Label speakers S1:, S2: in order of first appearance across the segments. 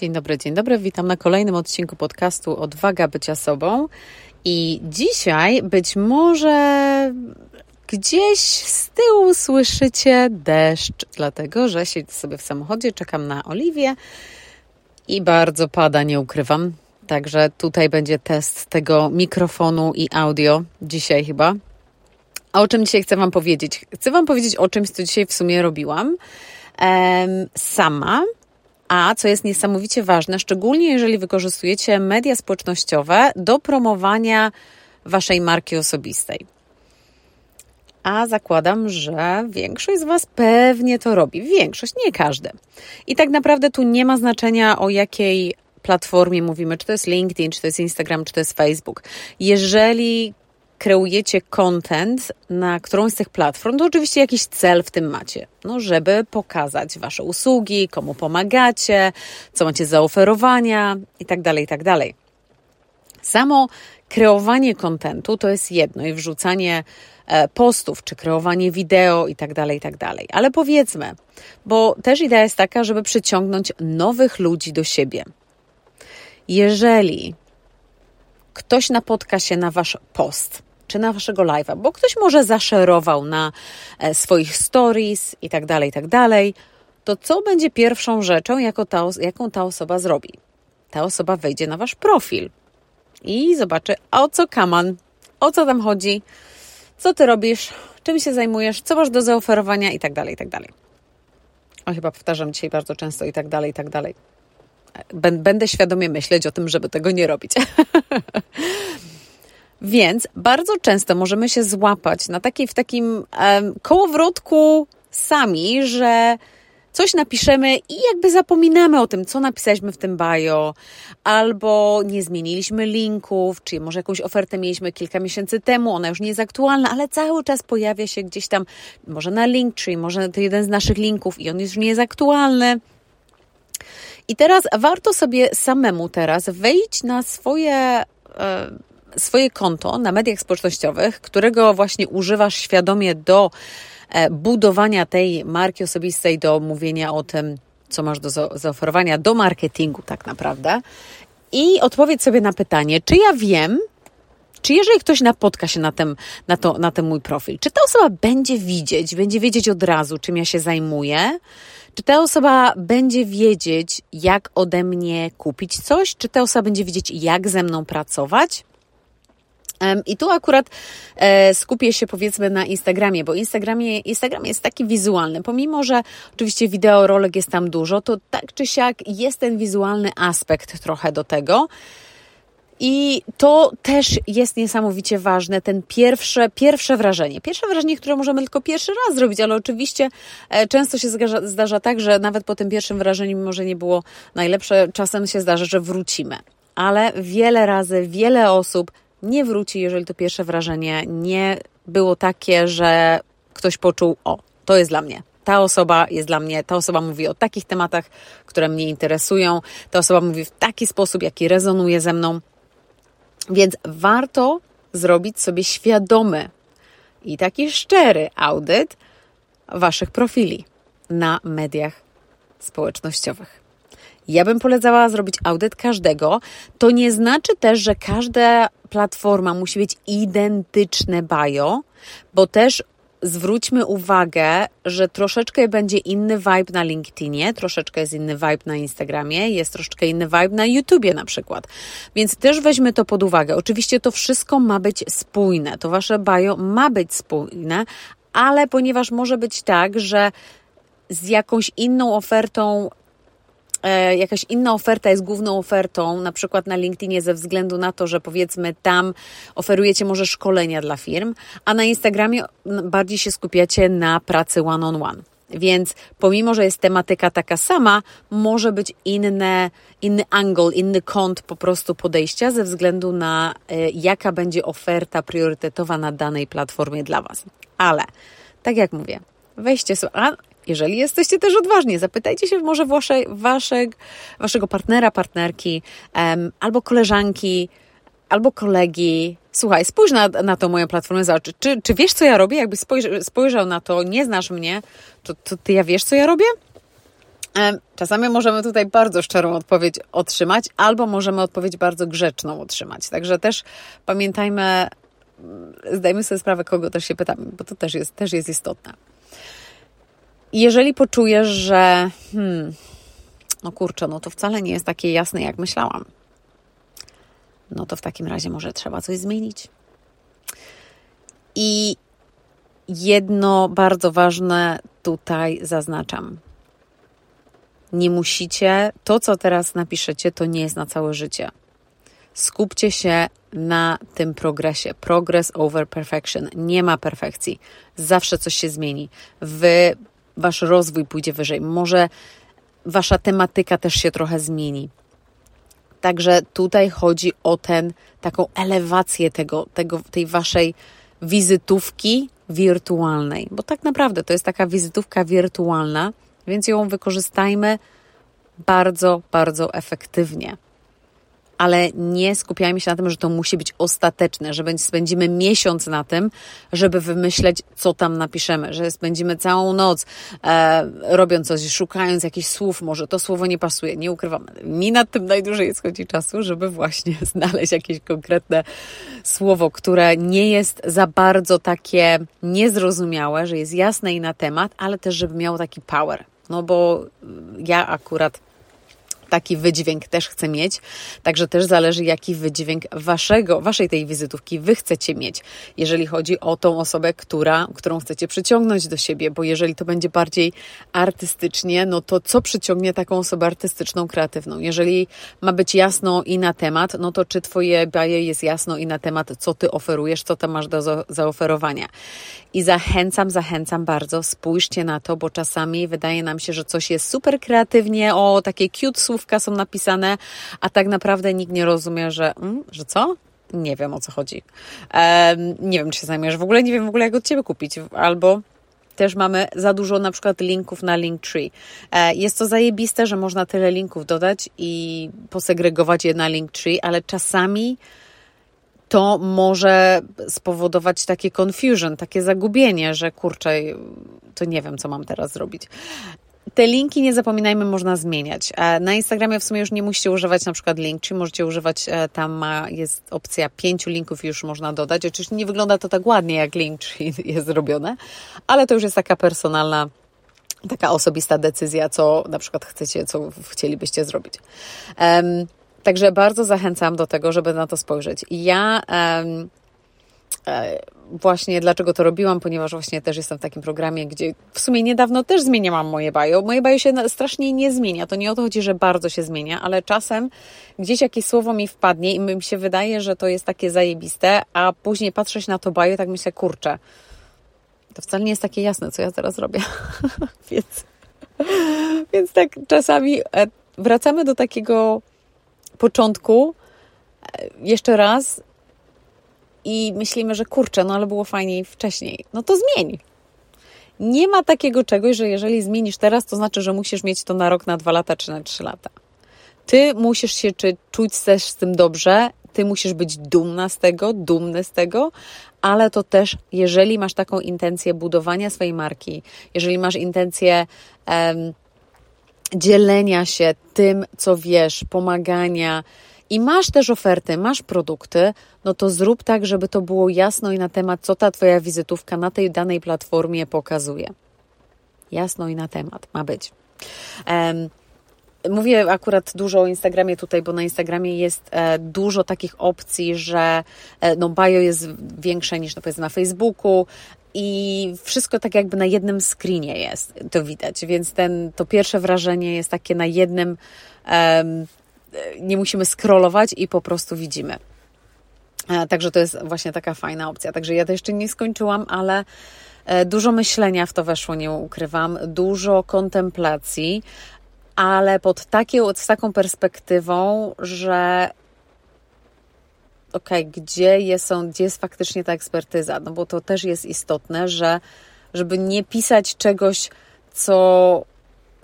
S1: Dzień dobry, dzień dobry. Witam na kolejnym odcinku podcastu Odwaga bycia sobą. I dzisiaj być może gdzieś z tyłu słyszycie deszcz, dlatego że siedzę sobie w samochodzie, czekam na Oliwię i bardzo pada, nie ukrywam. Także tutaj będzie test tego mikrofonu i audio dzisiaj chyba. A o czym dzisiaj chcę Wam powiedzieć? Chcę Wam powiedzieć o czymś, co dzisiaj w sumie robiłam sama a co jest niesamowicie ważne, szczególnie jeżeli wykorzystujecie media społecznościowe do promowania waszej marki osobistej. A zakładam, że większość z Was pewnie to robi. Większość, nie każdy. I tak naprawdę tu nie ma znaczenia, o jakiej platformie mówimy, czy to jest LinkedIn, czy to jest Instagram, czy to jest Facebook. Jeżeli kreujecie content na którąś z tych platform, to oczywiście jakiś cel w tym macie, no, żeby pokazać Wasze usługi, komu pomagacie, co macie zaoferowania itd., tak itd. Tak Samo kreowanie kontentu to jest jedno i wrzucanie e, postów, czy kreowanie wideo i tak dalej, i tak dalej. Ale powiedzmy, bo też idea jest taka, żeby przyciągnąć nowych ludzi do siebie. Jeżeli ktoś napotka się na wasz post, czy na waszego live'a, bo ktoś może zaszerował na e, swoich stories i tak dalej, i tak dalej, to co będzie pierwszą rzeczą, ta, jaką ta osoba zrobi? Ta osoba wejdzie na wasz profil i zobaczy, o co kaman, o co tam chodzi, co ty robisz, czym się zajmujesz, co masz do zaoferowania i tak dalej, i tak dalej. O, chyba powtarzam dzisiaj bardzo często i tak dalej, i tak dalej. Będę świadomie myśleć o tym, żeby tego nie robić. Więc bardzo często możemy się złapać na takiej, w takim um, kołowrotku sami, że coś napiszemy i jakby zapominamy o tym, co napisaliśmy w tym bio, albo nie zmieniliśmy linków, czy może jakąś ofertę mieliśmy kilka miesięcy temu, ona już nie jest aktualna, ale cały czas pojawia się gdzieś tam, może na link, czyli może to jeden z naszych linków i on już nie jest aktualny. I teraz warto sobie samemu teraz wejść na swoje. Swoje konto na mediach społecznościowych, którego właśnie używasz świadomie do e, budowania tej marki osobistej, do mówienia o tym, co masz do zaoferowania, do marketingu tak naprawdę. I odpowiedz sobie na pytanie, czy ja wiem, czy jeżeli ktoś napotka się na, ten, na, to, na ten mój profil, czy ta osoba będzie widzieć, będzie wiedzieć od razu, czym ja się zajmuję? Czy ta osoba będzie wiedzieć, jak ode mnie kupić coś? Czy ta osoba będzie wiedzieć, jak ze mną pracować? I tu akurat e, skupię się powiedzmy na Instagramie, bo Instagramie, Instagram jest taki wizualny. Pomimo, że oczywiście wideo, rolek jest tam dużo, to tak czy siak jest ten wizualny aspekt trochę do tego. I to też jest niesamowicie ważne, ten pierwsze, pierwsze wrażenie. Pierwsze wrażenie, które możemy tylko pierwszy raz zrobić, ale oczywiście e, często się zdarza, zdarza tak, że nawet po tym pierwszym wrażeniu, mimo że nie było najlepsze, czasem się zdarza, że wrócimy. Ale wiele razy, wiele osób nie wróci, jeżeli to pierwsze wrażenie nie było takie, że ktoś poczuł, o, to jest dla mnie. Ta osoba jest dla mnie, ta osoba mówi o takich tematach, które mnie interesują, ta osoba mówi w taki sposób, jaki rezonuje ze mną. Więc warto zrobić sobie świadomy i taki szczery audyt Waszych profili na mediach społecznościowych. Ja bym polecała zrobić audyt każdego. To nie znaczy też, że każda platforma musi być identyczne bio, bo też zwróćmy uwagę, że troszeczkę będzie inny vibe na LinkedInie, troszeczkę jest inny vibe na Instagramie, jest troszeczkę inny vibe na YouTubie na przykład. Więc też weźmy to pod uwagę. Oczywiście to wszystko ma być spójne, to wasze bio ma być spójne, ale ponieważ może być tak, że z jakąś inną ofertą jakaś inna oferta jest główną ofertą, na przykład na LinkedInie ze względu na to, że powiedzmy tam oferujecie może szkolenia dla firm, a na Instagramie bardziej się skupiacie na pracy one-on-one. On one. Więc pomimo, że jest tematyka taka sama, może być inne, inny angle, inny kąt po prostu podejścia ze względu na y, jaka będzie oferta priorytetowa na danej platformie dla Was. Ale, tak jak mówię, weźcie sobie, jeżeli jesteście też odważni, zapytajcie się może wasze, wasze, waszego partnera, partnerki, um, albo koleżanki, albo kolegi. Słuchaj, spójrz na, na to moją platformę, zobacz, czy, czy wiesz, co ja robię? Jakbyś spojrzał, spojrzał na to, nie znasz mnie, to, to ty ja wiesz, co ja robię? Czasami możemy tutaj bardzo szczerą odpowiedź otrzymać, albo możemy odpowiedź bardzo grzeczną otrzymać. Także też pamiętajmy, zdajmy sobie sprawę, kogo też się pytamy, bo to też jest, też jest istotne. Jeżeli poczujesz, że hmm, no kurczę, no to wcale nie jest takie jasne, jak myślałam, no to w takim razie może trzeba coś zmienić. I jedno bardzo ważne tutaj zaznaczam. Nie musicie, to co teraz napiszecie, to nie jest na całe życie. Skupcie się na tym progresie. Progress over perfection. Nie ma perfekcji. Zawsze coś się zmieni. Wy, wasz rozwój pójdzie wyżej. Może wasza tematyka też się trochę zmieni. Także tutaj chodzi o ten, taką elewację tego, tego, tej waszej wizytówki wirtualnej, bo tak naprawdę to jest taka wizytówka wirtualna, więc ją wykorzystajmy bardzo, bardzo efektywnie ale nie skupiajmy się na tym, że to musi być ostateczne, że spędzimy miesiąc na tym, żeby wymyśleć, co tam napiszemy, że spędzimy całą noc e, robiąc coś, szukając jakichś słów, może to słowo nie pasuje, nie ukrywam. Mi nad tym najdłużej schodzi czasu, żeby właśnie znaleźć jakieś konkretne słowo, które nie jest za bardzo takie niezrozumiałe, że jest jasne i na temat, ale też, żeby miało taki power. No bo ja akurat taki wydźwięk też chcę mieć. Także też zależy, jaki wydźwięk waszego, waszej tej wizytówki wy chcecie mieć, jeżeli chodzi o tą osobę, która, którą chcecie przyciągnąć do siebie, bo jeżeli to będzie bardziej artystycznie, no to co przyciągnie taką osobę artystyczną, kreatywną? Jeżeli ma być jasno i na temat, no to czy twoje baje jest jasno i na temat, co ty oferujesz, co tam masz do zaoferowania. I zachęcam, zachęcam bardzo, spójrzcie na to, bo czasami wydaje nam się, że coś jest super kreatywnie, o takie cute słówka są napisane, a tak naprawdę nikt nie rozumie, że, mm, że co? Nie wiem o co chodzi. Nie wiem, czy się zajmiesz w ogóle, nie wiem w ogóle jak od ciebie kupić, albo też mamy za dużo na przykład linków na Linktree. E, jest to zajebiste, że można tyle linków dodać i posegregować je na Linktree, ale czasami to może spowodować takie confusion, takie zagubienie, że kurczę, to nie wiem, co mam teraz zrobić. Te linki, nie zapominajmy, można zmieniać. E, na Instagramie w sumie już nie musicie używać na przykład link, czy możecie używać, e, tam ma, jest opcja pięciu linków już można dodać. Oczywiście nie wygląda to tak ładnie, jak link jest zrobione, ale to już jest taka personalna taka osobista decyzja, co na przykład chcecie, co chcielibyście zrobić. Um, Także bardzo zachęcam do tego, żeby na to spojrzeć. Ja um, właśnie dlaczego to robiłam, ponieważ właśnie też jestem w takim programie, gdzie w sumie niedawno też zmieniałam moje bio. Moje bio się strasznie nie zmienia. To nie o to chodzi, że bardzo się zmienia, ale czasem gdzieś jakieś słowo mi wpadnie i mi się wydaje, że to jest takie zajebiste, a później patrzeć na to bio tak myślę, kurczę, to wcale nie jest takie jasne, co ja teraz robię. więc, więc tak czasami e, wracamy do takiego początku e, jeszcze raz i myślimy, że kurczę, no ale było fajniej wcześniej. No to zmień. Nie ma takiego czegoś, że jeżeli zmienisz teraz, to znaczy, że musisz mieć to na rok, na dwa lata czy na trzy lata. Ty musisz się czy czuć też z tym dobrze, ty musisz być dumna z tego, dumny z tego, ale to też, jeżeli masz taką intencję budowania swojej marki, jeżeli masz intencję dzielenia się tym, co wiesz, pomagania i masz też oferty, masz produkty, no to zrób tak, żeby to było jasno i na temat, co ta Twoja wizytówka na tej danej platformie pokazuje. Jasno i na temat ma być. Um, Mówię akurat dużo o Instagramie tutaj, bo na Instagramie jest e, dużo takich opcji, że e, no bio jest większe niż no powiedzmy na Facebooku, i wszystko tak jakby na jednym screenie jest, to widać, więc ten, to pierwsze wrażenie jest takie na jednym, um, nie musimy scrollować i po prostu widzimy. E, także to jest właśnie taka fajna opcja. Także ja to jeszcze nie skończyłam, ale e, dużo myślenia w to weszło, nie ukrywam, dużo kontemplacji, ale pod takie, z taką perspektywą, że ok, gdzie jest, gdzie jest faktycznie ta ekspertyza, no bo to też jest istotne, że żeby nie pisać czegoś, co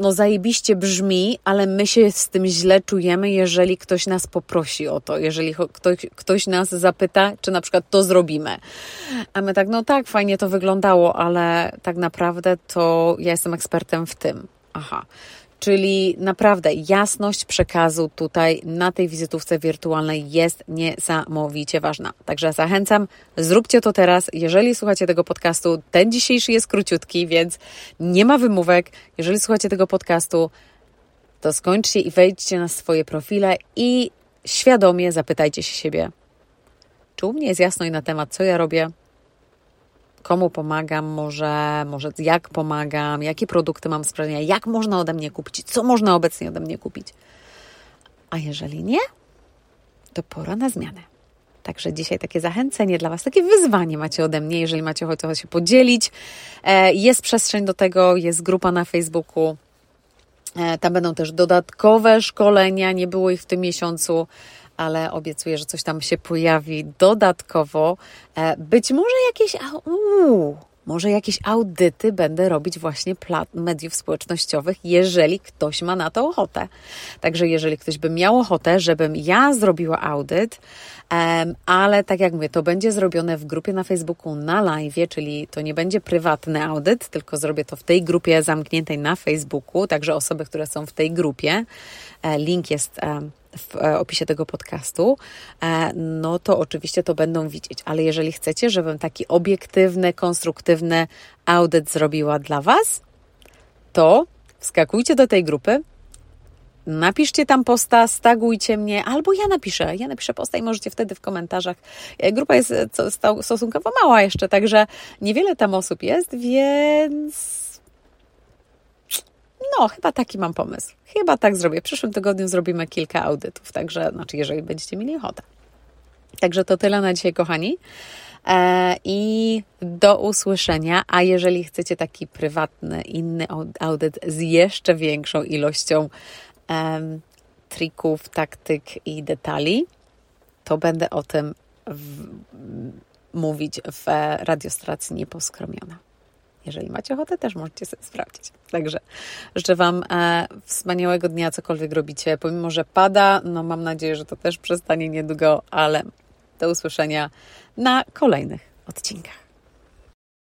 S1: no zajebiście brzmi, ale my się z tym źle czujemy, jeżeli ktoś nas poprosi o to, jeżeli ktoś, ktoś nas zapyta, czy na przykład to zrobimy. A my tak, no tak, fajnie to wyglądało, ale tak naprawdę to ja jestem ekspertem w tym. Aha. Czyli naprawdę jasność przekazu tutaj na tej wizytówce wirtualnej jest niesamowicie ważna. Także zachęcam, zróbcie to teraz. Jeżeli słuchacie tego podcastu, ten dzisiejszy jest króciutki, więc nie ma wymówek. Jeżeli słuchacie tego podcastu, to skończcie i wejdźcie na swoje profile i świadomie zapytajcie się siebie, czy u mnie jest jasno i na temat, co ja robię, komu pomagam, może, może jak pomagam, jakie produkty mam sprawdzenia, jak można ode mnie kupić, co można obecnie ode mnie kupić. A jeżeli nie, to pora na zmianę. Także dzisiaj takie zachęcenie dla Was, takie wyzwanie macie ode mnie, jeżeli macie ochotę się podzielić. E, jest przestrzeń do tego, jest grupa na Facebooku. E, tam będą też dodatkowe szkolenia, nie było ich w tym miesiącu ale obiecuję, że coś tam się pojawi dodatkowo. E, być może jakieś. Uu, może jakieś audyty będę robić właśnie mediów społecznościowych, jeżeli ktoś ma na to ochotę. Także jeżeli ktoś by miał ochotę, żebym ja zrobiła audyt, ale tak jak mówię, to będzie zrobione w grupie na Facebooku na live, czyli to nie będzie prywatny audyt, tylko zrobię to w tej grupie zamkniętej na Facebooku, także osoby, które są w tej grupie, e, link jest w e, opisie tego podcastu, e, no to oczywiście to będą widzieć. Ale jeżeli chcecie, żebym taki obiektywny, konstruktywny audyt zrobiła dla Was, to wskakujcie do tej grupy, napiszcie tam posta, stagujcie mnie, albo ja napiszę, ja napiszę posta i możecie wtedy w komentarzach. E, grupa jest stosunkowo mała jeszcze, także niewiele tam osób jest, więc no, chyba taki mam pomysł. Chyba tak zrobię. W przyszłym tygodniu zrobimy kilka audytów, także, znaczy, jeżeli będziecie mieli ochotę. Także to tyle na dzisiaj, kochani. E, I do usłyszenia. A jeżeli chcecie taki prywatny, inny audyt z jeszcze większą ilością trików, taktyk i detali, to będę o tym w, mówić w radiostracji Nieposkromiona. Jeżeli macie ochotę, też możecie sobie sprawdzić. Także życzę Wam e, wspaniałego dnia, cokolwiek robicie. Pomimo, że pada, no mam nadzieję, że to też przestanie niedługo, ale do usłyszenia na kolejnych odcinkach.